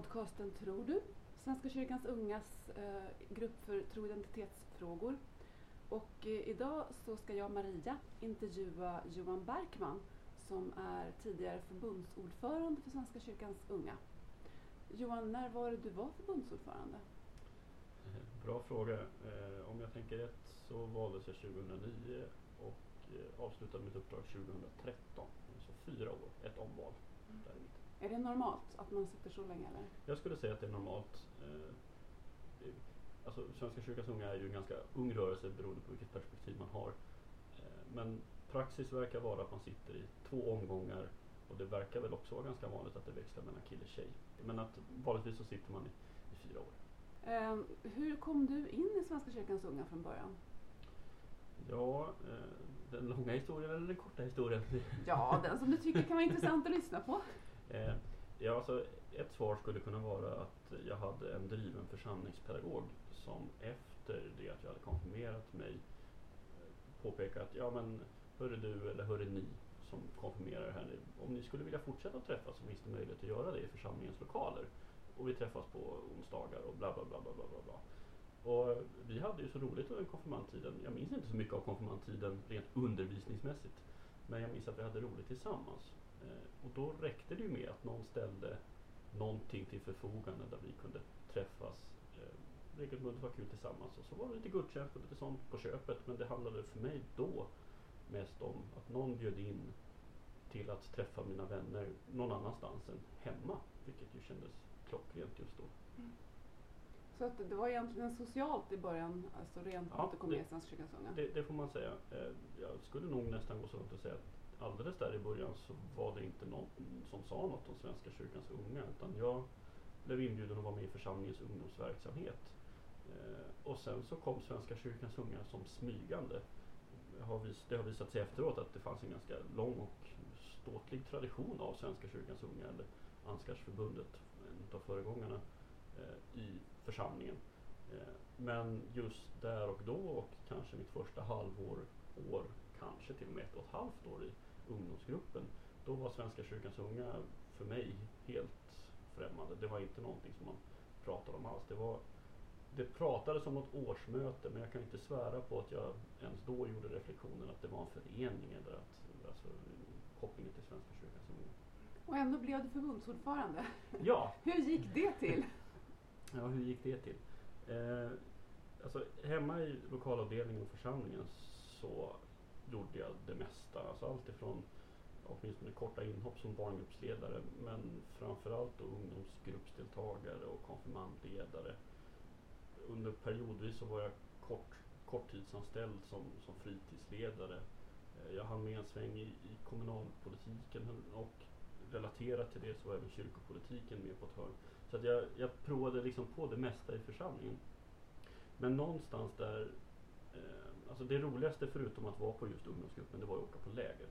Podcasten Tror du? Svenska kyrkans ungas eh, grupp för tro och identitetsfrågor. Och eh, idag så ska jag, Maria, intervjua Johan Berkman som är tidigare förbundsordförande för Svenska kyrkans unga. Johan, när var det du var förbundsordförande? Eh, bra fråga. Eh, om jag tänker rätt så valdes jag 2009 och eh, avslutade mitt uppdrag 2013. Så fyra år, ett omval. Mm. Där är det normalt att man sitter så länge? Eller? Jag skulle säga att det är normalt. Alltså, Svenska kyrkans unga är ju en ganska ung rörelse beroende på vilket perspektiv man har. Men praxis verkar vara att man sitter i två omgångar och det verkar väl också vara ganska vanligt att det växlar mellan kille och tjej. Men att vanligtvis så sitter man i, i fyra år. Eh, hur kom du in i Svenska kyrkans unga från början? Ja, eh, den långa historien eller den korta historien? Ja, den som du tycker kan vara intressant att lyssna på. Eh, ja, alltså, ett svar skulle kunna vara att jag hade en driven församlingspedagog som efter det att jag hade konfirmerat mig eh, påpekade att ja men hörru du eller hörru ni som konfirmerar här nu. Om ni skulle vilja fortsätta träffas så finns det möjlighet att göra det i församlingens lokaler. Och vi träffas på onsdagar och bla bla bla bla bla bla. Och vi hade ju så roligt under konfirmandtiden. Jag minns inte så mycket av konfirmandtiden rent undervisningsmässigt. Men jag minns att vi hade roligt tillsammans. Eh, och då räckte det ju med att någon ställde någonting till förfogande där vi kunde träffas eh, regelbundet vara kul tillsammans. Och så var det lite gudstjänst och lite sånt på köpet. Men det handlade för mig då mest om att någon bjöd in till att träffa mina vänner någon annanstans än hemma. Vilket ju kändes klockrent just då. Mm. Så att det var egentligen socialt i början, alltså rent ja, Svenska kyrkans unga? Det, det, får man säga. Eh, jag skulle nog nästan gå så långt att säga att alldeles där i början så var det inte någon som sa något om Svenska kyrkans unga utan jag blev inbjuden att vara med i församlingens ungdomsverksamhet. Eh, och sen så kom Svenska kyrkans unga som smygande det har visat sig efteråt att det fanns en ganska lång och ståtlig tradition av Svenska kyrkans unga, eller Ansgarsförbundet, en av föregångarna eh, i församlingen. Eh, men just där och då och kanske mitt första halvår, år, kanske till och med ett och ett halvt år i ungdomsgruppen, då var Svenska kyrkans unga för mig helt främmande. Det var inte någonting som man pratade om alls. Det var det pratades om något årsmöte men jag kan inte svära på att jag ens då gjorde reflektionen att det var en förening eller att alltså, kopplingen till Svenska kyrkan som Och ändå blev du förbundsordförande. Ja. hur gick det till? Ja, hur gick det till? Eh, alltså, hemma i lokalavdelningen och församlingen så gjorde jag det mesta. Alltså allt ifrån åtminstone korta inhopp som barngruppsledare men framförallt då ungdomsgruppsdeltagare och konfirmandledare under periodvis så var jag kort, korttidsanställd som, som fritidsledare. Eh, jag hann med en sväng i, i kommunalpolitiken och relaterat till det så var även kyrkopolitiken med på ett hörn. Så att jag, jag provade liksom på det mesta i församlingen. Men någonstans där, alltså det roligaste förutom att vara på just ungdomsgruppen, det var att åka på läger.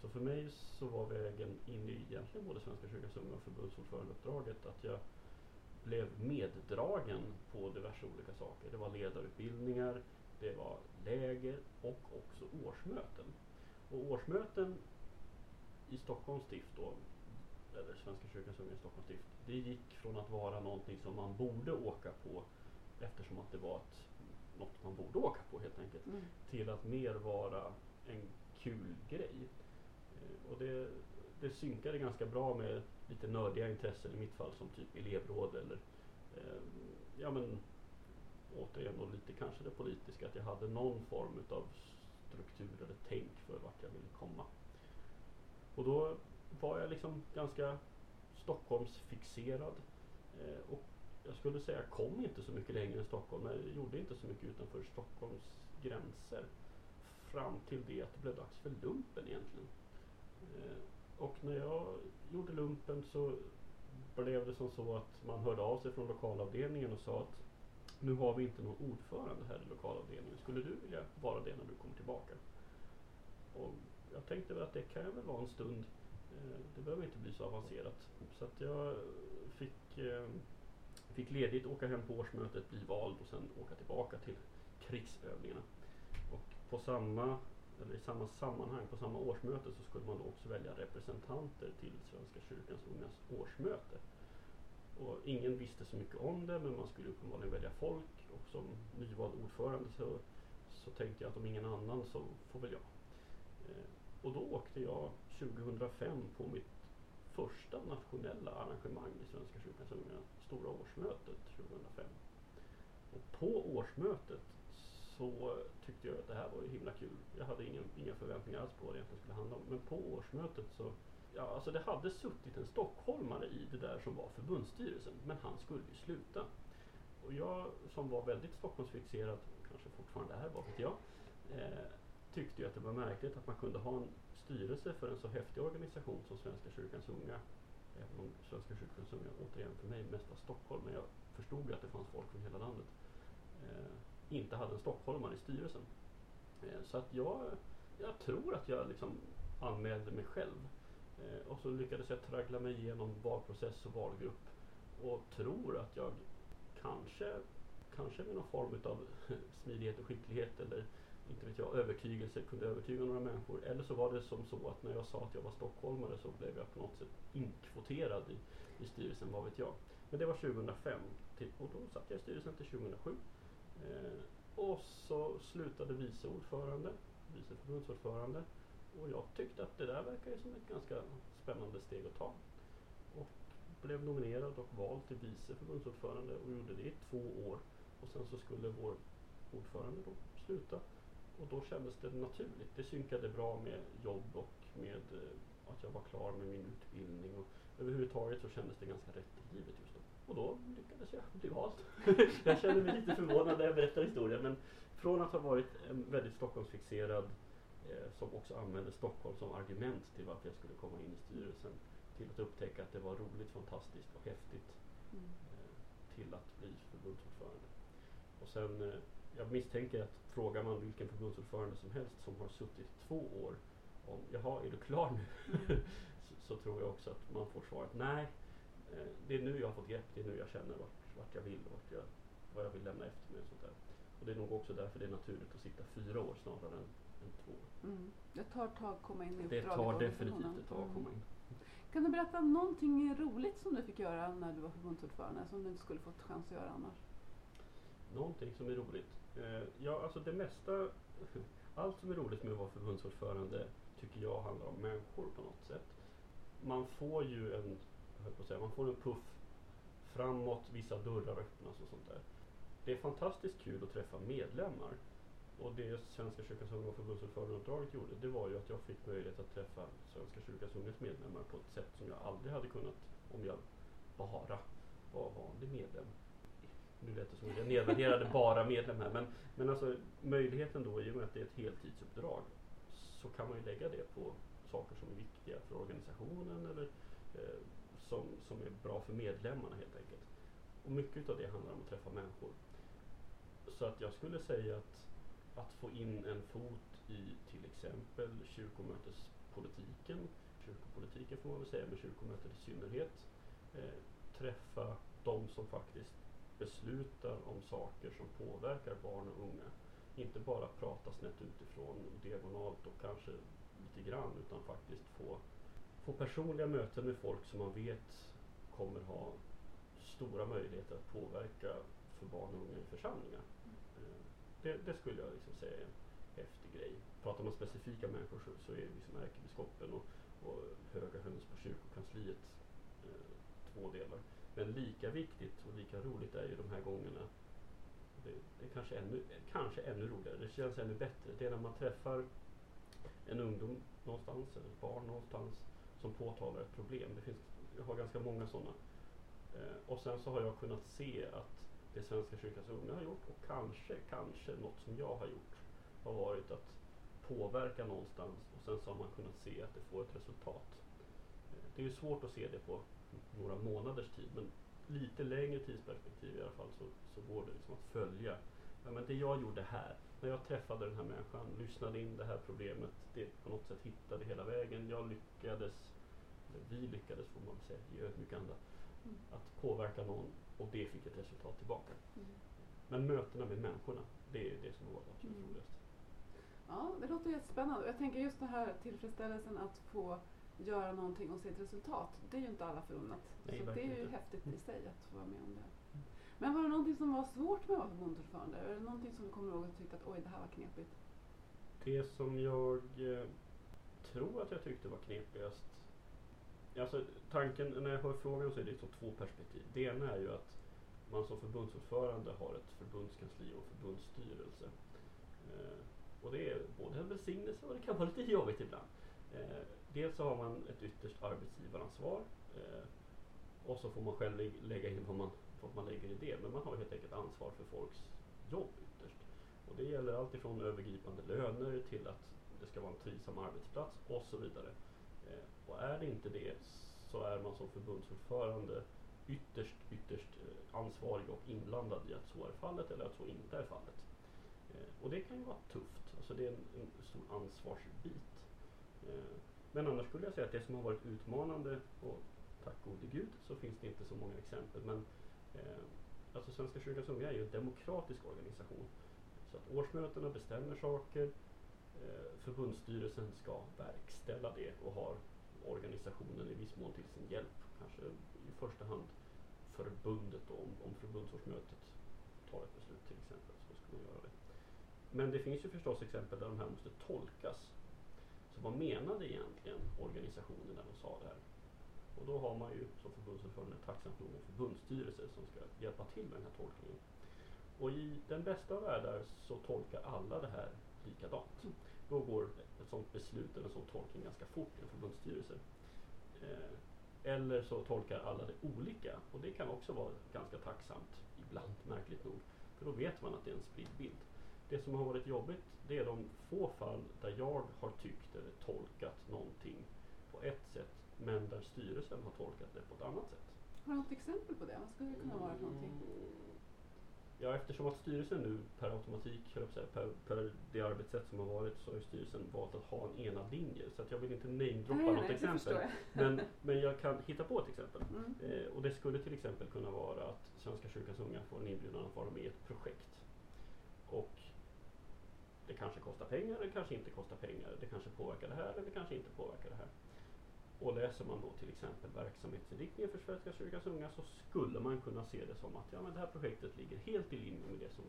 Så för mig så var vägen in i egentligen både Svenska kyrkans unga och förbundsordförandeuppdraget att jag blev meddragen på diverse olika saker. Det var ledarutbildningar, det var läger och också årsmöten. Och årsmöten i Stockholms stift då, eller Svenska kyrkans unga i Stockholms stift, det gick från att vara någonting som man borde åka på eftersom att det var ett, något man borde åka på helt enkelt, mm. till att mer vara en kul grej. Eh, och det, det synkade ganska bra med lite nördiga intressen i mitt fall som typ elevråd eller eh, ja men återigen då lite kanske det politiska att jag hade någon form utav struktur eller tänk för vart jag ville komma. Och då var jag liksom ganska Stockholmsfixerad eh, och jag skulle säga kom inte så mycket längre än Stockholm. Jag gjorde inte så mycket utanför Stockholms gränser fram till det att det blev dags för lumpen egentligen. Eh, och när jag gjorde lumpen så blev det som så att man hörde av sig från lokalavdelningen och sa att nu har vi inte någon ordförande här i lokalavdelningen. Skulle du vilja vara det när du kommer tillbaka? Och jag tänkte väl att det kan jag väl vara en stund. Eh, det behöver inte bli så avancerat. Så att jag fick, eh, fick ledigt, åka hem på årsmötet, bli vald och sen åka tillbaka till krigsövningarna. Och på samma eller i samma sammanhang, på samma årsmöte, så skulle man då också välja representanter till Svenska kyrkans ungas årsmöte. Och ingen visste så mycket om det men man skulle uppenbarligen välja folk och som nyvald ordförande så, så tänkte jag att om ingen annan så får väl jag. Eh, och då åkte jag 2005 på mitt första nationella arrangemang i Svenska kyrkans unga, stora årsmötet 2005. Och på årsmötet så tyckte jag att det här var himla kul. Jag hade ingen, inga förväntningar alls på vad det egentligen skulle handla om. Men på årsmötet så, ja alltså det hade suttit en stockholmare i det där som var förbundsstyrelsen. Men han skulle ju sluta. Och jag som var väldigt Stockholmsfixerad, kanske fortfarande är, vad vet jag, eh, tyckte ju att det var märkligt att man kunde ha en styrelse för en så häftig organisation som Svenska kyrkans unga. Eh, Även om Svenska kyrkans unga återigen för mig mest var Stockholm, men jag förstod ju att det fanns folk från hela landet. Eh, inte hade en stockholmare i styrelsen. Eh, så att jag, jag tror att jag liksom anmälde mig själv. Eh, och så lyckades jag traggla mig igenom valprocess och valgrupp. Och tror att jag kanske, kanske med någon form av smidighet och skicklighet eller inte vet jag, övertygelse kunde övertyga några människor. Eller så var det som så att när jag sa att jag var stockholmare så blev jag på något sätt inkvoterad i, i styrelsen, vad vet jag. Men det var 2005 till, och då satt jag i styrelsen till 2007. Eh, och så slutade vice ordförande, vice förbundsordförande. Och jag tyckte att det där verkar som ett ganska spännande steg att ta. Och blev nominerad och vald till vice förbundsordförande och gjorde det i två år. Och sen så skulle vår ordförande då sluta. Och då kändes det naturligt. Det synkade bra med jobb och med eh, att jag var klar med min utbildning. Och överhuvudtaget så kändes det ganska rätt givet just då. Och då lyckades jag bli vald. jag känner mig lite förvånad när jag berättar historien. Men från att ha varit en väldigt Stockholmsfixerad eh, som också använde Stockholm som argument till varför jag skulle komma in i styrelsen till att upptäcka att det var roligt, fantastiskt och häftigt Mm. eh, till att bli förbundsordförande. Och sen, eh, jag misstänker att frågar man vilken förbundsordförande som helst som har suttit två år om jaha, är du klar nu? Mm. så, så tror jag också att man får svaret nej, eh, det är nu jag har fått grepp, det är nu jag känner vart, vart jag vill och vart jag, vad jag vill lämna efter mig. Och sånt där. Och det är nog också därför det är naturligt att sitta fyra år snarare än, än två år. Mm. Det tar ett tag att komma in i Det uppdraget. tar och definitivt ett tag att komma in. Kan du berätta någonting roligt som du fick göra när du var förbundsordförande som du inte skulle fått chans att göra annars? Någonting som är roligt. Eh, ja, alltså det mesta, allt som är roligt med att vara förbundsordförande tycker jag handlar om människor på något sätt. Man får ju en, höll på att säga, man får en puff framåt, vissa dörrar öppnas och sånt där. Det är fantastiskt kul att träffa medlemmar. Och det Svenska kyrkans unga förbundsordförandeuppdraget gjorde, det var ju att jag fick möjlighet att träffa Svenska kyrkans ungas medlemmar på ett sätt som jag aldrig hade kunnat om jag bara var vanlig medlem. Nu lät det som att jag nedvärderade bara medlem här, men, men alltså möjligheten då i och med att det är ett heltidsuppdrag så kan man ju lägga det på saker som är viktiga för organisationen eller eh, som, som är bra för medlemmarna helt enkelt. Och mycket av det handlar om att träffa människor. Så att jag skulle säga att att få in en fot i till exempel kyrkomötespolitiken, kyrkopolitiken får man väl säga, men kyrkomötet i synnerhet, eh, träffa de som faktiskt beslutar om saker som påverkar barn och unga. Inte bara prata snett utifrån diagonalt och kanske lite grann utan faktiskt få, få personliga möten med folk som man vet kommer ha stora möjligheter att påverka för barn och unga i församlingar. Eh, det, det skulle jag liksom säga är en häftig grej. Pratar man specifika människor så, så är liksom ärkebiskopen och, och höga höns på kyrkokansliet eh, två delar. Men lika viktigt och lika roligt är ju de här gångerna det, det är kanske ännu, kanske ännu roligare, det känns ännu bättre. Det är när man träffar en ungdom någonstans, eller ett barn någonstans som påtalar ett problem. Det finns, jag har ganska många sådana. Eh, och sen så har jag kunnat se att det Svenska kyrkans unga har gjort och kanske, kanske något som jag har gjort har varit att påverka någonstans och sen så har man kunnat se att det får ett resultat. Eh, det är ju svårt att se det på några månaders tid men lite längre tidsperspektiv i alla fall så, så går det liksom att följa. Ja, men det jag gjorde här, när jag träffade den här människan, lyssnade in det här problemet, det på något sätt hittade hela vägen. Jag lyckades, eller vi lyckades får man säga i ödmjuk anda, Mm. att påverka någon och det fick ett resultat tillbaka. Mm. Men mötena med människorna, det är det som har varit absolut Mm. roligast. Ja, det låter jättespännande. Jag tänker just den här tillfredsställelsen att få göra någonting och se ett resultat. Det är ju inte alla förunnat. Nej, så det är ju inte. häftigt i Mm. sig att få vara med om det. Men var det någonting som var svårt med att vara förbundsordförande? Är det någonting som du kommer ihåg och tyckte att oj, det här var knepigt? Det som jag eh, tror att jag tyckte var knepigast. Alltså tanken när jag hör frågan så är det liksom två perspektiv. Det ena är ju att man som förbundsordförande har ett förbundskansli och förbundsstyrelse. Eh, och det är både en välsignelse och det kan vara lite jobbigt ibland. Eh, dels så har man ett ytterst arbetsgivaransvar. Eh, och så får man själv lägga in vad man, vad man lägger i det. Men man har helt enkelt ansvar för folks jobb ytterst. Och det gäller allt ifrån övergripande löner till att det ska vara en trivsam arbetsplats och så vidare. Eh, och är det inte det så är man som förbundsordförande ytterst, ytterst eh, ansvarig och inblandad i att så är fallet eller att så inte är fallet. Eh, och det kan ju vara tufft, alltså det är en, en stor ansvarsbit. Eh, men annars skulle jag säga att det som har varit utmanande, och tack gode gud så finns det inte så många exempel, men eh, alltså Svenska kyrkans unga är ju en demokratisk organisation. Så att årsmötena bestämmer saker, eh, förbundsstyrelsen ska verkställa det och har organisationen i viss mån till sin hjälp. Kanske i första hand förbundet då, om, om förbundsårsmötet tar ett beslut till exempel så ska man göra det. Men det finns ju förstås exempel där de här måste tolkas. Vad menade egentligen organisationen när de sa det här? Och då har man ju som förbundsordförande tacksamt nog en förbundsstyrelse som ska hjälpa till med den här tolkningen. Och i den bästa av världar så tolkar alla det här likadant. Mm. Då går ett sådant beslut eller en sån tolkning ganska fort i en förbundsstyrelse. Eh, eller så tolkar alla det olika och det kan också vara ganska tacksamt ibland, märkligt nog. För då vet man att det är en spridd bild. Det som har varit jobbigt det är de få fall där jag har tyckt eller tolkat någonting på ett sätt men där styrelsen har tolkat det på ett annat sätt. Har du något exempel på det? Vad skulle det kunna vara för någonting? Ja, eftersom att styrelsen nu per automatik, säga, per, per det arbetssätt som har varit så har styrelsen valt att ha en enad linje. Så att jag vill inte namedroppa något nej, exempel. jag. Men, men jag kan hitta på ett exempel. Mm. Eh, och det skulle till exempel kunna vara att Svenska kyrkans unga får en inbjudan att vara med i ett projekt. Och det kanske kostar pengar, det kanske inte kostar pengar. Det kanske påverkar det här eller det kanske inte påverkar det här. Och läser man då till exempel verksamhetsinriktningen för Svenska kyrkans unga så skulle man kunna se det som att ja, men det här projektet ligger helt i linje med det som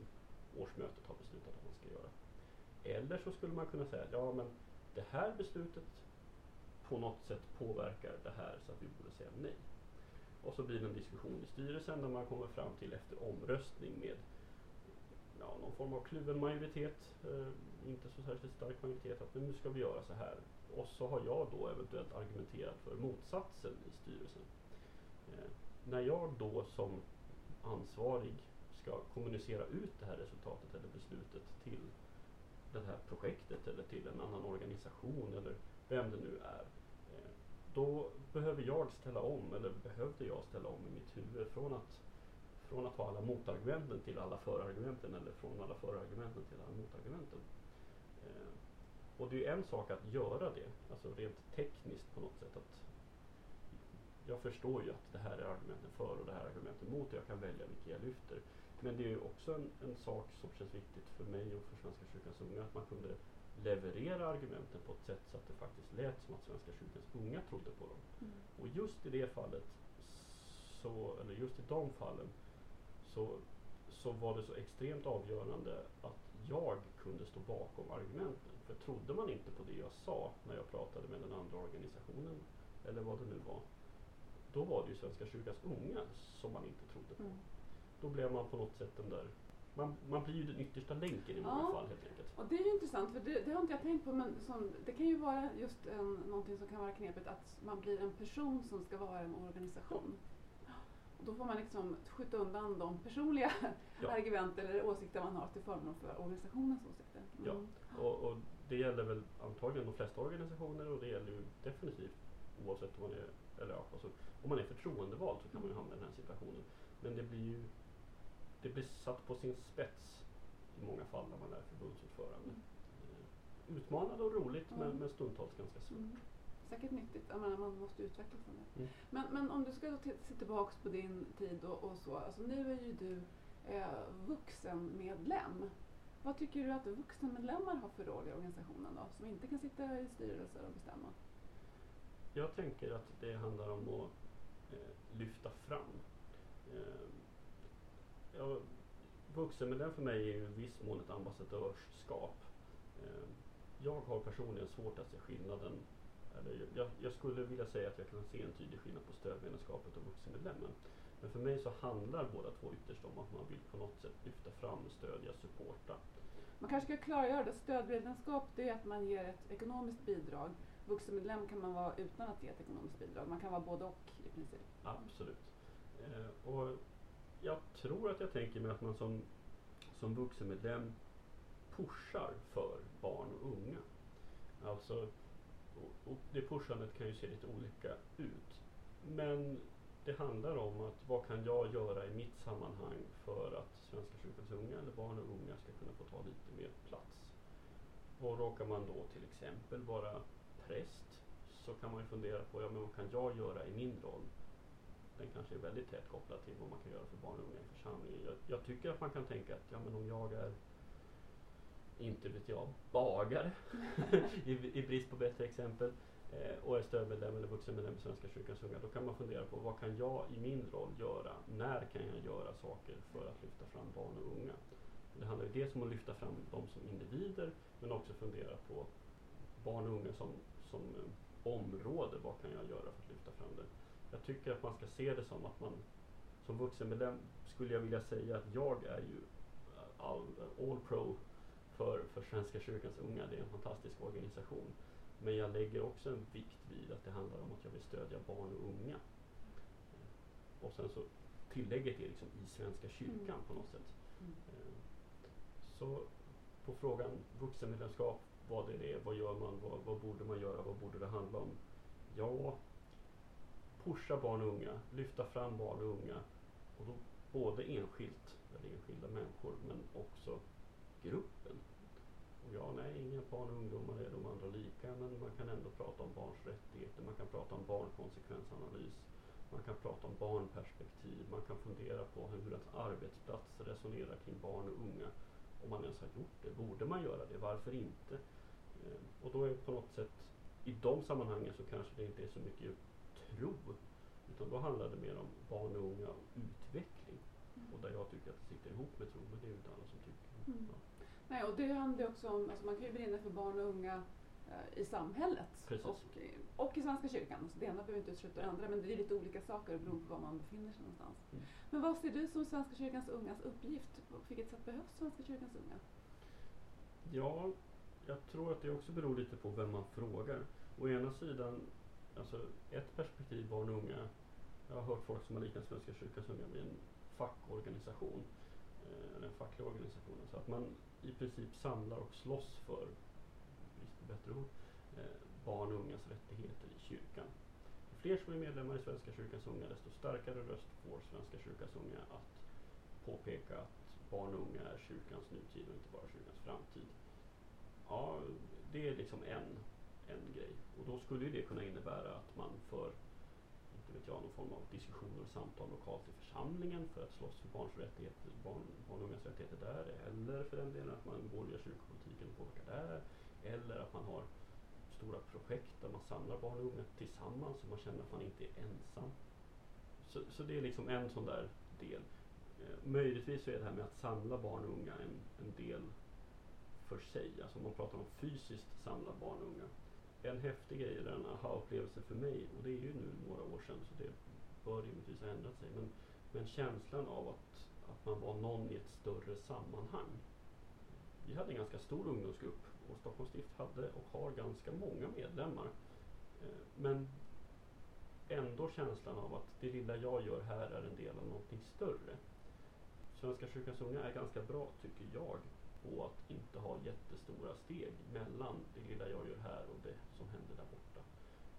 årsmötet har beslutat att man ska göra. Eller så skulle man kunna säga ja men det här beslutet på något sätt påverkar det här så att vi borde säga nej. Och så blir det en diskussion i styrelsen där man kommer fram till efter omröstning med ja, någon form av kluven majoritet, eh, inte så särskilt stark majoritet, att nu ska vi göra så här. Och så har jag då eventuellt argumenterat för motsatsen i styrelsen. Eh, när jag då som ansvarig ska kommunicera ut det här resultatet eller beslutet till det här projektet eller till en annan organisation eller vem det nu är. Eh, då behöver jag ställa om, eller behövde jag ställa om i mitt huvud från att, från att ha alla motargumenten till alla förargumenten eller från alla förargumenten till alla motargumenten. Eh, och det är en sak att göra det, alltså rent tekniskt på något sätt. att Jag förstår ju att det här är argumenten för och det här är argumenten mot och jag kan välja vilka jag lyfter. Men det är ju också en, en sak som känns viktigt för mig och för Svenska kyrkans unga att man kunde leverera argumenten på ett sätt så att det faktiskt lät som att Svenska kyrkans unga trodde på dem. Mm. Och just i det fallet, så, eller just i de fallen, så, så var det så extremt avgörande att jag kunde stå bakom argumenten. För trodde man inte på det jag sa när jag pratade med den andra organisationen, eller vad det nu var, då var det ju Svenska kyrkans unga som man inte trodde på. Mm. Då blev man på något sätt den där, man, man blir ju den yttersta länken i många Ja. fall helt enkelt. Och det är ju intressant, för det, det har inte jag tänkt på, men som, det kan ju vara just en, någonting som kan vara knepigt, att man blir en person som ska vara en organisation. Då får man liksom skjuta undan de personliga Ja. argument eller åsikter man har till förmån för organisationens åsikter. Ja. Mm. Och, och det gäller väl antagligen de flesta organisationer och det gäller ju definitivt oavsett om man är, eller ja, alltså, om man är förtroendevald så kan man ju hamna i den här situationen. Men det blir ju det blir satt på sin spets i många fall när man är förbundsordförande. Eh, Utmanande och roligt Ja. men, men stundtals ganska svårt. Säkert nyttigt, jag menar, man måste utvecklas från det. Mm. Men, men om du ska då se tillbaks på din tid och, och så, alltså nu är ju du eh, vuxenmedlem. Vad tycker du att vuxenmedlemmar har för roll i organisationen då, som inte kan sitta i styrelser och bestämma? jag tänker att det handlar om att eh, lyfta fram. Eh, ja, vuxenmedlem för mig är ju i viss mån ett ambassadörskap. Eh, jag har personligen svårt att se skillnaden jag, jag, skulle vilja säga att jag kan se en tydlig skillnad på stödmedlemskapet och vuxenmedlemmen. Men för mig så handlar båda två ytterst om att man vill på något sätt lyfta fram, stödja, supporta. Man kanske ska klargöra det. Stödmedlemskap det är att man ger ett ekonomiskt bidrag. Vuxenmedlem kan man vara utan att ge ett ekonomiskt bidrag. Man kan vara både och i princip. Absolut. Eh, och jag tror att jag tänker mig att man som, som vuxenmedlem pushar för barn och unga. Alltså och det pushandet kan ju se lite olika ut. Men det handlar om att vad kan jag göra i mitt sammanhang för att Svenska kyrkans unga eller barn och unga ska kunna få ta lite mer plats. Och råkar man då till exempel vara präst så kan man ju fundera på ja, men vad kan jag göra i min roll? Den kanske är väldigt tätt kopplad till vad man kan göra för barn och unga i församlingen. Jag, jag tycker att man kan tänka att ja, men om jag är inte vet jag, bagare I, i brist på bättre exempel eh, och är stödmedlem eller vuxenmedlem i Svenska kyrkans unga. Då kan man fundera på vad kan jag i min roll göra? När kan jag göra saker för att lyfta fram barn och unga? Det handlar ju dels om att lyfta fram dem som individer men också fundera på barn och unga som, som eh, område. Vad kan jag göra för att lyfta fram det? Jag tycker att man ska se det som att man som vuxenmedlem skulle jag vilja säga att jag är ju all, all pro för, för Svenska kyrkans unga. Det är en fantastisk organisation. Men jag lägger också en vikt vid att det handlar om att jag vill stödja barn och unga. Och sen så tillägget är liksom i Svenska kyrkan mm. på något sätt. Mm. Eh, så på frågan vuxenmedlemskap, vad är det, vad gör man, vad, vad borde man göra, vad borde det handla om? Ja, pusha barn och unga, lyfta fram barn och unga. Och då både enskilt, eller enskilda människor, men också gruppen. Och ja, nej, inga barn och ungdomar är de andra lika, men man kan ändå prata om barns rättigheter, man kan prata om barnkonsekvensanalys, man kan prata om barnperspektiv, man kan fundera på hur en arbetsplats resonerar kring barn och unga. Om man ens har gjort det, borde man göra det? Varför inte? Eh, och då är på något sätt, i de sammanhangen så kanske det inte är så mycket tro, utan då handlar det mer om barn och unga och utveckling. Mm. Och där jag tycker att det sitter ihop med tro, men det är ju inte alla som tycker. Mm. Ja. Nej, och det handlar också om, alltså man kan ju brinna för barn och unga eh, i samhället och, och i Svenska kyrkan. Så det ena behöver inte utesluta det andra men det är lite olika saker beroende på var man befinner sig någonstans. Mm. Men vad ser du som Svenska kyrkans ungas uppgift? På vilket sätt behövs Svenska kyrkans unga? Ja, jag tror att det också beror lite på vem man frågar. Å ena sidan, alltså ett perspektiv barn och unga. Jag har hört folk som har liknat Svenska kyrkans unga vid en fackorganisation. Eh, den fackliga organisationen. Så att man i princip samlar och slåss för, brist på bättre ord, eh, barn och ungas rättigheter i kyrkan. Ju fler som är medlemmar i Svenska kyrkans unga desto starkare röst får Svenska kyrkans unga att påpeka att barn och unga är kyrkans nutid och inte bara kyrkans framtid. Ja, det är liksom en, en grej. Och då skulle ju det kunna innebära att man för inte vet jag, någon form av diskussioner och samtal lokalt i församlingen för att slåss för barns rättigheter, barn, barn och ungas rättigheter där. Eller för den delen att man går via kyrkopolitiken och påverkar där. Eller att man har stora projekt där man samlar barn och unga tillsammans så man känner att man inte är ensam. Så, så det är liksom en sån där del. Eh, möjligtvis så är det här med att samla barn och unga en, en del för sig. Alltså om man pratar om fysiskt samla barn och unga en häftig grej, eller en aha-upplevelse för mig, och det är ju nu några år sedan så det bör rimligtvis ha ändrat sig, men, men känslan av att, att man var någon i ett större sammanhang. Vi hade en ganska stor ungdomsgrupp och Stockholms stift hade och har ganska många medlemmar. Eh, men ändå känslan av att det lilla jag gör här är en del av någonting större. Svenska kyrkans unga är ganska bra, tycker jag, på att inte ha jättestora steg mellan det lilla jag gör här och det som händer där borta.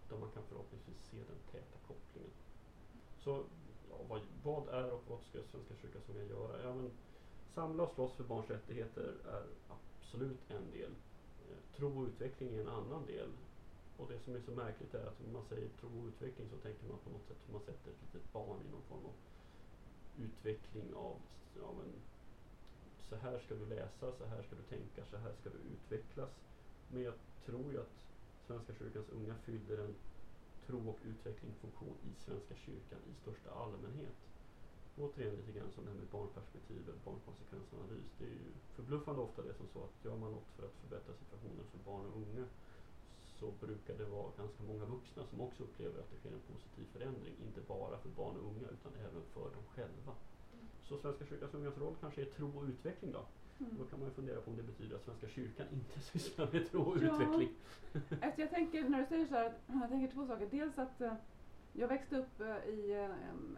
Utan man kan förhoppningsvis se den täta kopplingen. Så ja, vad, vad, är och vad ska Svenska kyrkan som jag göra? Ja, men, samla och slåss för barns rättigheter är absolut en del. Eh, tro och utveckling är en annan del. Och det som är så märkligt är att när man säger tro och utveckling så tänker man på något sätt hur man sätter ett litet barn i någon form av utveckling av, av en så här ska du läsa, så här ska du tänka, så här ska du utvecklas. Men jag tror ju att Svenska kyrkans unga fyller en tro och utvecklingsfunktion i Svenska kyrkan i största allmänhet. Återigen lite grann som det här med barnperspektivet, barnkonsekvensanalys. Det är ju förbluffande ofta det som så att gör man något för att förbättra situationen för barn och unga så brukar det vara ganska många vuxna som också upplever att det sker en positiv förändring. Inte bara för barn och unga utan även för dem själva. Så Svenska kyrkans ungas roll kanske är tro och utveckling då? Mm. Då kan man ju fundera på om det betyder att Svenska kyrkan inte sysslar med tro och Ja. utveckling. Alltså jag tänker, när du säger så här, jag tänker två saker. Dels att eh, jag växte upp eh, i eh,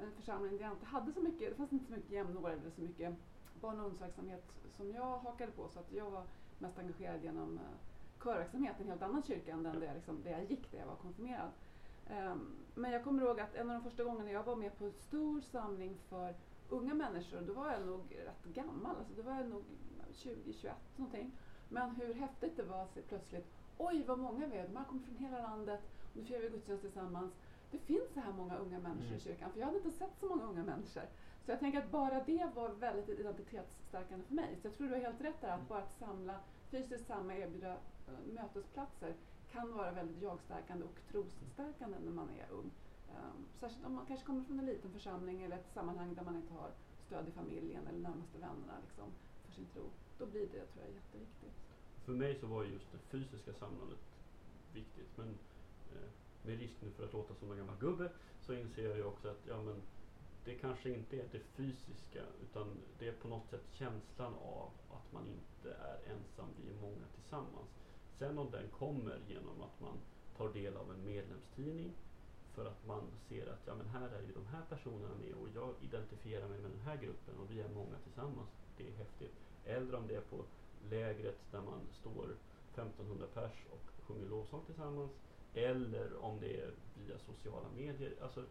en församling där jag inte hade så mycket, det fanns inte så mycket jämnåriga eller så mycket barn och ungdomsverksamhet som jag hakade på. Så att jag var mest engagerad genom eh, körverksamhet i en helt annan kyrka än den där jag, liksom, där jag gick, där jag var konfirmerad. Ehm, men jag kommer ihåg att en av de första gångerna jag var med på en stor samling för unga människor, då var jag nog rätt gammal, alltså då var jag nog 20-21 någonting. Men hur häftigt det var att se plötsligt, oj vad många vi är, de här kommer från hela landet, och nu firar vi gudstjänst tillsammans. Det finns så här många unga människor Mm. i kyrkan, för jag hade inte sett så många unga människor. Så jag tänker att bara det var väldigt identitetsstärkande för mig. Så jag tror du har helt rätt där, att Mm. bara att samla, fysiskt samla, erbjuda eh, mötesplatser kan vara väldigt jagstärkande och trosstärkande när man är ung. Um, särskilt om man kanske kommer från en liten församling eller ett sammanhang där man inte har stöd i familjen eller närmaste vännerna liksom, för sin tro. Då blir det, tror jag, jätteviktigt. För mig så var just det fysiska samlandet viktigt. Men eh, med risk nu för att låta som en gammal gubbe så inser jag ju också att ja, men det kanske inte är det fysiska utan det är på något sätt känslan av att man inte är ensam, vi är många tillsammans. Sen om den kommer genom att man tar del av en medlemstidning för att man ser att ja, men här är ju de här personerna med och jag identifierar mig med den här gruppen och vi är många tillsammans. Det är häftigt. Eller om det är på lägret där man står 1500 pers och sjunger lovsång tillsammans. Eller om det är via sociala medier. Alltså,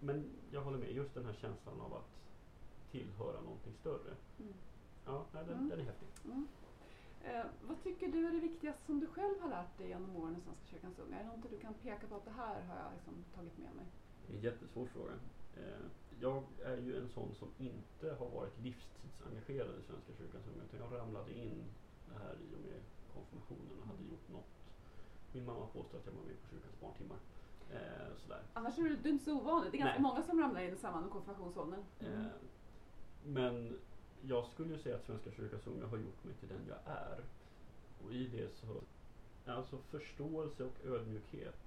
men jag håller med, just den här känslan av att tillhöra någonting större. Mm. Ja, den, Mm. den är häftig. Mm. Eh, vad tycker du är det viktigaste som du själv har lärt dig genom åren i Svenska kyrkans unga? Är det något du kan peka på att det här har jag liksom tagit med mig? Det är en jättesvår fråga. Eh, jag är ju en sån som inte har varit livstidsengagerad i Svenska kyrkans unga. Utan jag ramlade in här i och med konfirmationen och hade gjort något. Min mamma påstår att jag var med på kyrkans barntimmar. Eh, sådär. Annars är det, det är inte så ovanligt. Det är ganska Nej. många som ramlar in i samband med konfirmationsåldern. Mm. Eh, men jag skulle ju säga att Svenska kyrkans unga har gjort mig till den jag är. Och i det så, alltså förståelse och ödmjukhet.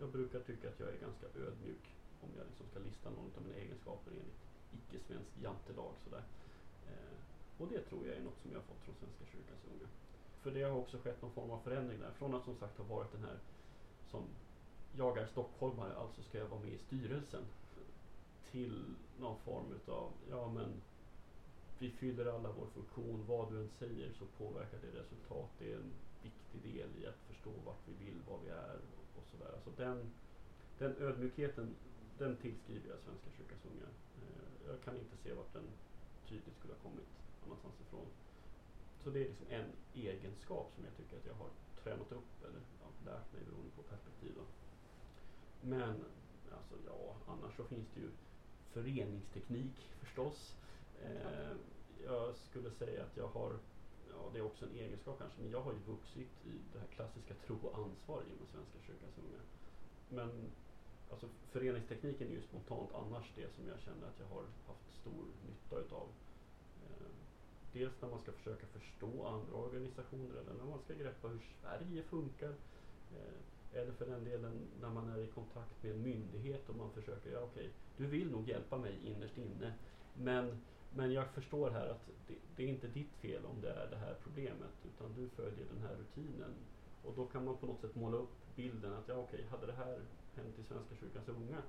Jag brukar tycka att jag är ganska ödmjuk om jag liksom ska lista någon av mina egenskaper enligt icke-svensk jantelag. Sådär. Eh, och det tror jag är något som jag har fått från Svenska kyrkans unga. För det har också skett någon form av förändring där. Från att som sagt ha varit den här som jag är stockholmare, alltså ska jag vara med i styrelsen. Till någon form utav, ja men vi fyller alla vår funktion, vad du än säger så påverkar det resultat. Det är en viktig del i att förstå vart vi vill, vad vi är och, sådär. Alltså den, den ödmjukheten, den tillskriver jag Svenska kyrkans unga. Eh, jag kan inte se vart den tydligt skulle ha kommit annanstans ifrån. Så det är liksom en egenskap som jag tycker att jag har tränat upp eller ja, lärt mig beroende på perspektiv. Då. Men alltså ja, annars så finns det ju föreningsteknik förstås. Eh, jag skulle säga att jag har, ja det är också en egenskap kanske, men jag har ju vuxit i det här klassiska tro och ansvar inom Svenska kyrkans unga. Men alltså, föreningstekniken är ju spontant annars det som jag känner att jag har haft stor nytta utav. Eh, dels när man ska försöka förstå andra organisationer eller när man ska greppa hur Sverige funkar. Eh, eller för den delen när man är i kontakt med en myndighet och man försöker, ja okej, du vill nog hjälpa mig innerst inne. Men, men jag förstår här att det, det är inte ditt fel om det är det här problemet utan du följer den här rutinen. Och då kan man på något sätt måla upp bilden att ja okej, hade det här hänt i Svenska kyrkans unga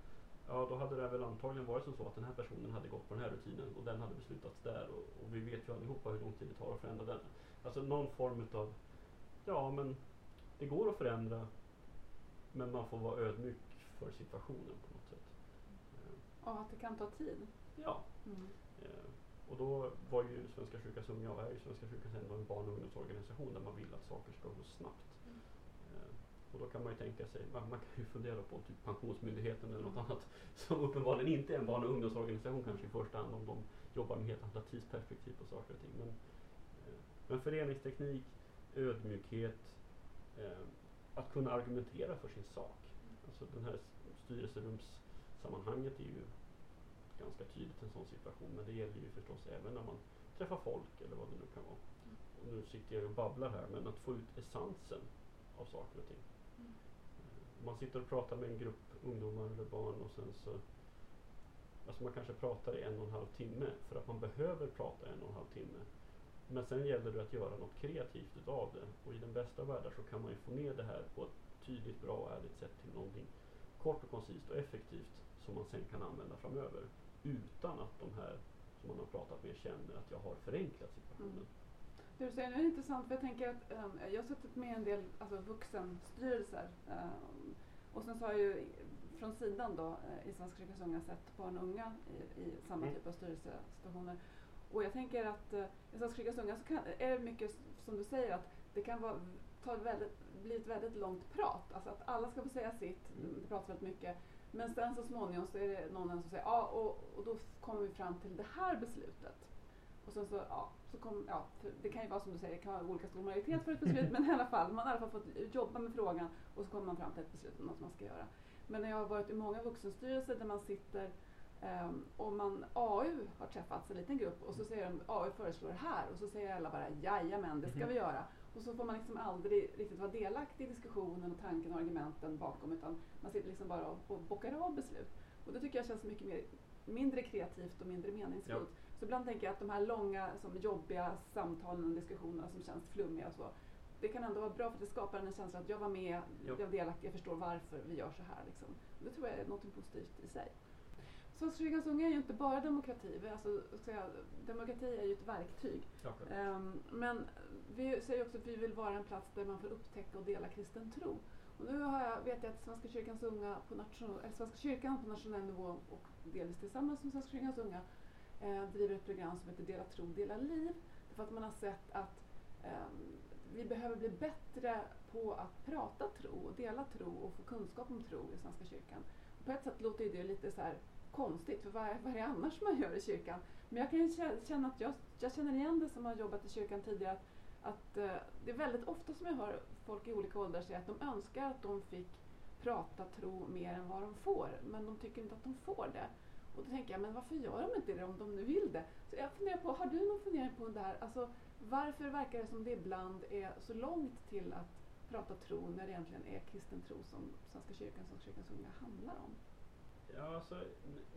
Ja, då hade det väl antagligen varit som så att den här personen hade gått på den här rutinen och den hade beslutats där och, och vi vet ju allihopa hur lång tid det tar att förändra den. Alltså någon form utav, ja men det går att förändra men man får vara ödmjuk för situationen på något sätt. Och att det kan ta tid. Ja, Mm. Eh, och då var ju Svenska kyrkans unga och är ju Svenska kyrkans ändå en barn och ungdomsorganisation där man vill att saker ska gå snabbt. Mm. Och då kan man ju tänka sig, man, man kan ju fundera på typ Pensionsmyndigheten eller något annat som uppenbarligen inte är en barn och ungdomsorganisation kanske i första hand om de jobbar med helt andra tidsperspektiv på saker och ting. Men, eh, men föreningsteknik, ödmjukhet, eh, att kunna argumentera för sin sak. Alltså alltså den här styrelserumssammanhanget är ju ganska tydligt en sån situation. Men det gäller ju förstås även när man träffar folk eller vad det nu kan vara. Och nu sitter jag och babblar här men att få ut essensen av saker och ting. Mm. Man sitter och pratar med en grupp ungdomar eller barn och sen så Alltså man kanske pratar i en och en halv timme för att man behöver prata en och en halv timme. Men sen gäller det att göra något kreativt utav det. Och i den bästa av världar så kan man ju få ner det här på ett tydligt, bra och ärligt sätt till någonting kort och koncist och effektivt som man sen kan använda framöver. Utan att de här som man har pratat med känner att jag har förenklat situationen. Mm. Du säger nu är intressant för jag tänker att um, jag har suttit med en del alltså, vuxenstyrelser um, och sen så har jag ju från sidan då uh, i Svenska kyrkans unga sett barn och unga i, i samma Mm. typ av styrelsesituationer. Och jag tänker att uh, i Svenska kyrkans unga så kan, är det mycket som du säger att det kan vara, ta väldigt, bli ett väldigt långt prat. Alltså att alla ska få säga sitt, Mm. det pratas väldigt mycket. Men sen så småningom så är det någon som säger ja och, och då kommer vi fram till det här beslutet. Och sen så, ja, så kom, ja, det kan ju vara som du säger, det kan vara olika stor majoritet för ett beslut, men i alla fall, man har i alla fall fått jobba med frågan och så kommer man fram till ett beslut om något man ska göra. Men när jag har varit i många vuxenstyrelser där man sitter ehm, och man, AU har träffats, en liten grupp, och så säger de AU föreslår det här och så säger alla bara jajamän, det ska vi göra. Och så får man liksom aldrig riktigt vara delaktig i diskussionen och tanken och argumenten bakom utan man sitter liksom bara och, bockar av beslut. Och det tycker jag känns mycket mer, mindre kreativt och mindre meningsfullt. Så ibland tänker jag att de här långa, som jobbiga samtalen och diskussionerna som känns flummiga och så, det kan ändå vara bra för det skapar en känsla att jag var med, Jo. jag är delaktig, jag förstår varför vi gör så här. Liksom. Det tror jag är något positivt i sig. Svenska kyrkans unga är ju inte bara demokrati. Alltså, säga, demokrati är ju ett verktyg. Ehm, men vi säger också att vi vill vara en plats där man får upptäcka och dela kristen tro. Och nu har jag, vet jag att Svenska kyrkans unga på nation, Svenska kyrkan på nationell nivå och delvis tillsammans med Svenska kyrkans unga eh, driver ett program som heter Dela tro, dela liv. För att man har sett att ehm, vi behöver bli bättre på att prata tro och dela tro och få kunskap om tro i Svenska kyrkan. Och på ett sätt låter det lite så här konstigt, för vad är, vad är det annars man gör i kyrkan? Men jag kan ju känna att jag, jag känner igen det som har jobbat i kyrkan tidigare, att, att eh, det är väldigt ofta som jag hör folk i olika åldrar säga att de önskar att de fick prata tro mer än vad de får, men de tycker inte att de får det. Och då tänker jag, men varför gör de inte det om de nu vill det? Så jag funderar på, har du någon fundering på det här? Alltså, varför verkar det som det ibland är så långt till att prata tro när det egentligen är kristen tro som Svenska kyrkan, Svenska kyrkans unga handlar om? Ja, alltså,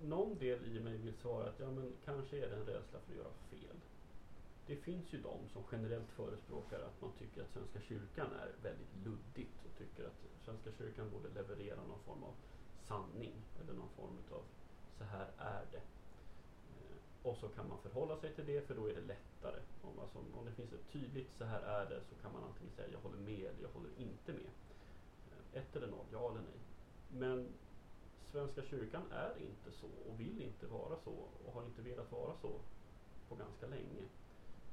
någon del i mig vill svara att ja, men kanske är det en rädsla för att göra fel. Det finns ju de som generellt förespråkar att man tycker att Svenska kyrkan är väldigt luddigt och tycker att Svenska kyrkan borde leverera någon form av sanning eller någon form av så här är det. Eh, och så kan man förhålla sig till det för då är det lättare. Om, alltså, om det finns ett tydligt så här är det så kan man antingen säga jag håller med eller jag håller inte med. Eh, ett eller noll, ja eller nej. Men Svenska kyrkan är inte så och vill inte vara så och har inte velat vara så på ganska länge.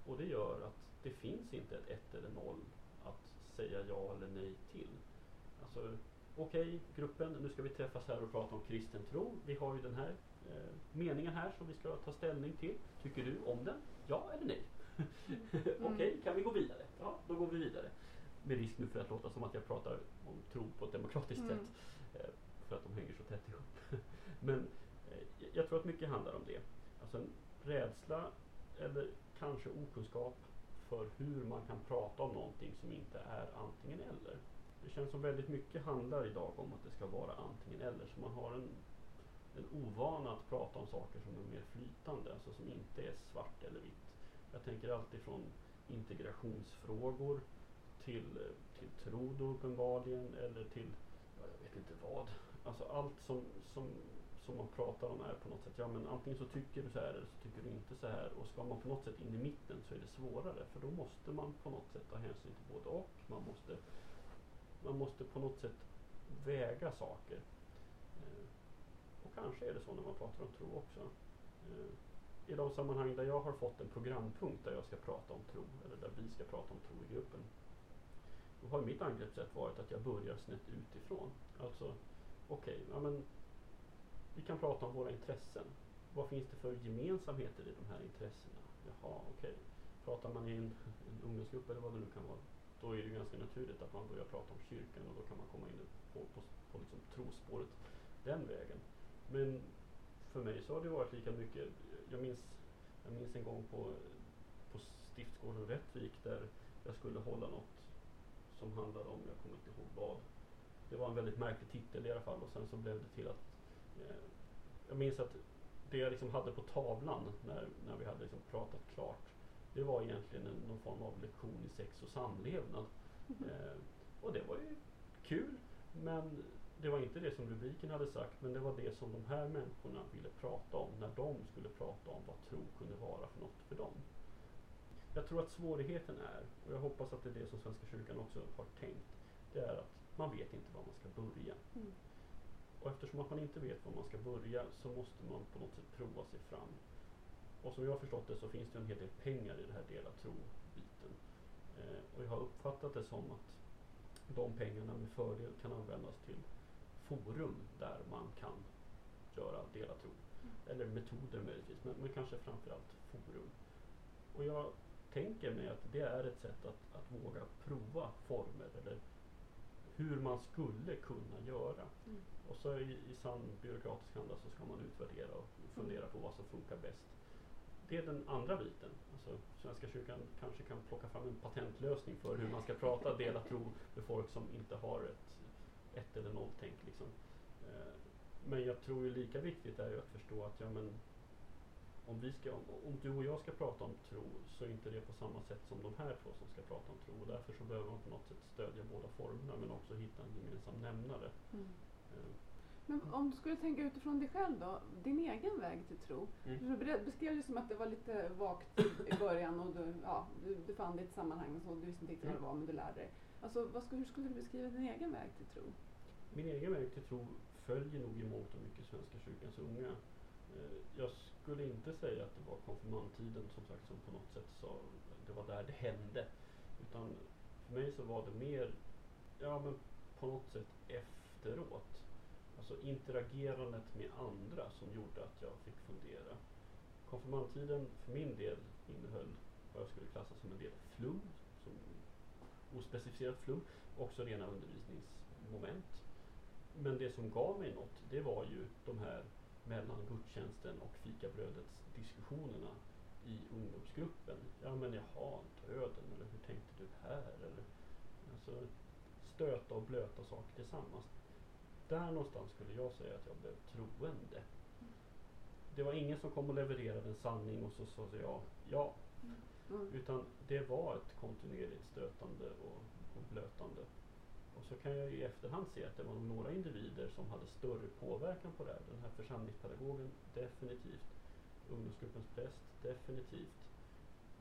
Och det gör att det finns inte ett ett eller noll att säga ja eller nej till. Alltså, okej gruppen, nu ska vi träffas här och prata om kristen tro. Vi har ju den här eh, meningen här som vi ska ta ställning till. Tycker du om den? Ja eller nej? okej, kan vi gå vidare? Ja, då går vi vidare. Med risk nu för att låta som att jag pratar om tro på ett demokratiskt Mm. sätt. Eh, för att de hänger så tätt ihop. Men eh, jag tror att mycket handlar om det. Alltså en rädsla eller kanske okunskap för hur man kan prata om någonting som inte är antingen eller. Det känns som väldigt mycket handlar idag om att det ska vara antingen eller. Så man har en, en ovana att prata om saker som är mer flytande, alltså som inte är svart eller vitt. Jag tänker alltid från integrationsfrågor till, eh, till tro då uppenbarligen eller till, ja, jag vet inte vad. Alltså allt som, som, som man pratar om är på något sätt, ja men antingen så tycker du så här eller så tycker du inte så här. Och ska man på något sätt in i mitten så är det svårare för då måste man på något sätt ta hänsyn till både och. Man måste, man måste på något sätt väga saker. Eh, och kanske är det så när man pratar om tro också. Eh, I de sammanhang där jag har fått en programpunkt där jag ska prata om tro, eller där vi ska prata om tro i gruppen, då har mitt angreppssätt varit att jag börjar snett utifrån. Alltså, okej, ja, men vi kan prata om våra intressen. Vad finns det för gemensamheter i de här intressena? Jaha, okej. Pratar man i en, en ungdomsgrupp eller vad det nu kan vara, då är det ju ganska naturligt att man börjar prata om kyrkan och då kan man komma in på, på, på liksom trospåret den vägen. Men för mig så har det varit lika mycket, jag minns, jag minns en gång på, på stiftsgården Rättvik där jag skulle hålla något som handlade om, jag kommer inte ihåg vad. Det var en väldigt märklig titel i alla fall och sen så blev det till att eh, jag minns att det jag liksom hade på tavlan när, när vi hade liksom pratat klart det var egentligen en, någon form av lektion i sex och samlevnad. Mhm. Eh, och det var ju kul men det var inte det som rubriken hade sagt men det var det som de här människorna ville prata om när de skulle prata om vad tro kunde vara för något för dem. Jag tror att svårigheten är, och jag hoppas att det är det som Svenska kyrkan också har tänkt, det är att man vet inte var man ska börja. Mm. Och eftersom att man inte vet var man ska börja så måste man på något sätt prova sig fram. Och som jag har förstått det så finns det en hel del pengar i det här dela tro-biten. Eh, och jag har uppfattat det som att de pengarna med fördel kan användas till forum där man kan göra dela tro. Eller metoder möjligtvis, men, men kanske framförallt forum. Och jag tänker mig att det är ett sätt att, att våga prova former eller hur man skulle kunna göra. Mm. Och så i, i sann byråkratisk anda så ska man utvärdera och fundera på vad som funkar bäst. Det är den andra biten. Alltså, Svenska kyrkan kanske kan plocka fram en patentlösning för hur man ska prata dela tro med folk som inte har ett ett eller nolltänk. Liksom. Eh, men jag tror ju lika viktigt är ju att förstå att ja, men, om, vi ska, om du och jag ska prata om tro så är inte det på samma sätt som de här två som ska prata om tro. Och därför så behöver man på något sätt stödja båda formerna men också hitta en gemensam nämnare. Mm. Eh, Men om du skulle tänka utifrån dig själv då, din egen väg till tro. Mm. Du beskrev det som att det var lite vagt i början och du, ja, du, du fann ditt sammanhang och så, du visste inte riktigt vad det var men du lärde dig. Alltså, vad hur skulle du beskriva din egen väg till tro? Min egen väg till tro följer nog i mångt och mycket Svenska kyrkans unga. Eh, Jag skulle inte säga att det var konfirmandtiden som sagt som på något sätt sa det var där det hände. Utan för mig så var det mer, ja men på något sätt efteråt. Alltså interagerandet med andra som gjorde att jag fick fundera. Konfirmandtiden för min del innehöll vad jag skulle klassa som en del flum, som ospecificerat flum, också rena undervisningsmoment. Men det som gav mig något, det var ju de här mellan gudstjänsten och fikabrödets diskussionerna i ungdomsgruppen. Ja men jaha, döden, eller hur tänkte du här? Eller, alltså, stöta och blöta saker tillsammans. Där någonstans skulle jag säga att jag blev troende. Det var ingen som kom och levererade en sanning och så sa jag ja. Mm. Utan det var ett kontinuerligt stötande och, och blötande. Och så kan jag i efterhand se att det var några individer som hade större påverkan på det här. Den här församlingspedagogen, definitivt. Ungdomsgruppens präst, definitivt.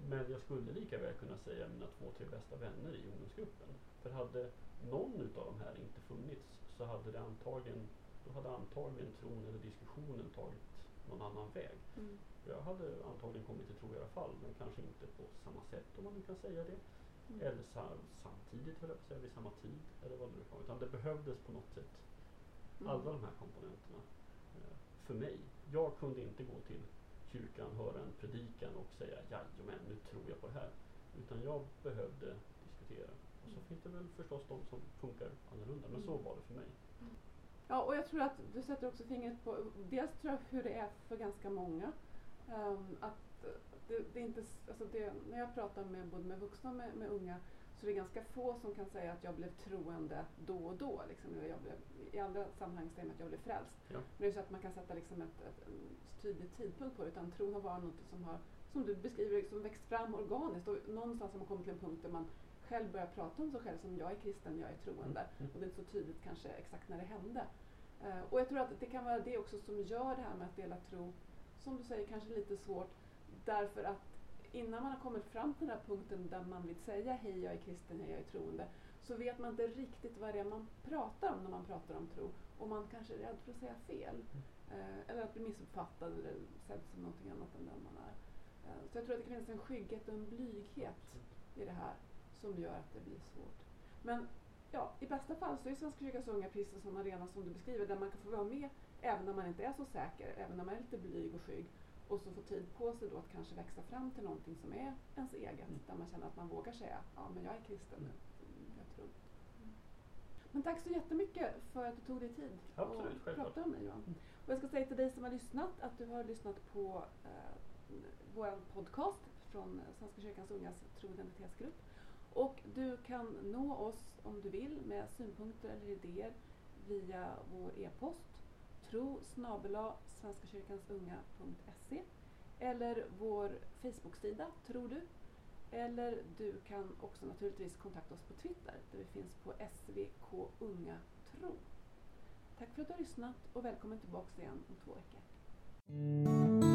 Men jag skulle lika väl kunna säga mina två, tre bästa vänner i ungdomsgruppen. För hade någon utav de här inte funnits så hade det antagligen, då hade antagligen tron eller diskussionen tagit någon annan väg. Mm. Jag hade antagligen kommit till tro i alla fall, men kanske inte på samma sätt om man nu kan säga det. Mm. Eller sa- samtidigt, höll jag på att säga, vid samma tid. Eller vad det nu vara. Utan det behövdes på något sätt Mm. alla de här komponenterna eh, för mig. Jag kunde inte gå till kyrkan, höra en predikan och säga jajamän, nu tror jag på det här. Utan jag behövde diskutera. Och så Mm. finns det väl förstås de som funkar annorlunda, men så Mm. var det för mig. Ja, och jag tror att du sätter också fingret på dels tror jag hur det är för ganska många. Ehm, att det, det är inte, alltså det, när jag pratar med både med vuxna och med, med unga så är det ganska få som kan säga att jag blev troende då och då. Liksom, jag blev, I andra sammanhang säger man att jag blev frälst. Ja. Men det är så att man kan sätta liksom ett, ett, en tydlig tidpunkt på det. Utan tron har varit något som har, som du beskriver, som växt fram organiskt. Och någonstans har man kommit till en punkt där man själv börjar prata om sig själv som jag är kristen, jag är troende. Mm. Och det är inte så tydligt kanske exakt när det hände. Eh, och jag tror att det kan vara det också som gör det här med att dela tro, som du säger, kanske lite svårt. Därför att innan man har kommit fram till den här punkten där man vill säga hej jag är kristen, hej jag är troende, så vet man inte riktigt vad det är man pratar om när man pratar om tro. Och man kanske är rädd för att säga fel. Eh, eller att bli missuppfattad eller sedd som någonting annat än den man är. Eh, så jag tror att det kan finnas en skygghet och en blyghet i det här som gör att det blir svårt. Men ja, i bästa fall så är Svenska kyrkans unga precis en sån arena som du beskriver där man kan få vara med även när man inte är så säker, även när man är lite blyg och skygg och så få tid på sig då att kanske växa fram till någonting som är ens eget, Mm. där man känner att man vågar säga ja men jag är kristen nu. Men tack så jättemycket för att du tog dig tid Absolut, och självklart. pratade om mig Johan. Mm. Och jag ska säga till dig som har lyssnat att du har lyssnat på eh, vår podcast från Svenska kyrkans ungas tro och identitetsgrupp. Och du kan nå oss om du vill med synpunkter eller idéer via vår e-post tro svenskakyrkansunga.se eller vår Facebook-sida Tror du? Eller du kan också naturligtvis kontakta oss på Twitter där vi finns på svkungatro. Tack för att du har lyssnat och välkommen tillbaka igen om två veckor.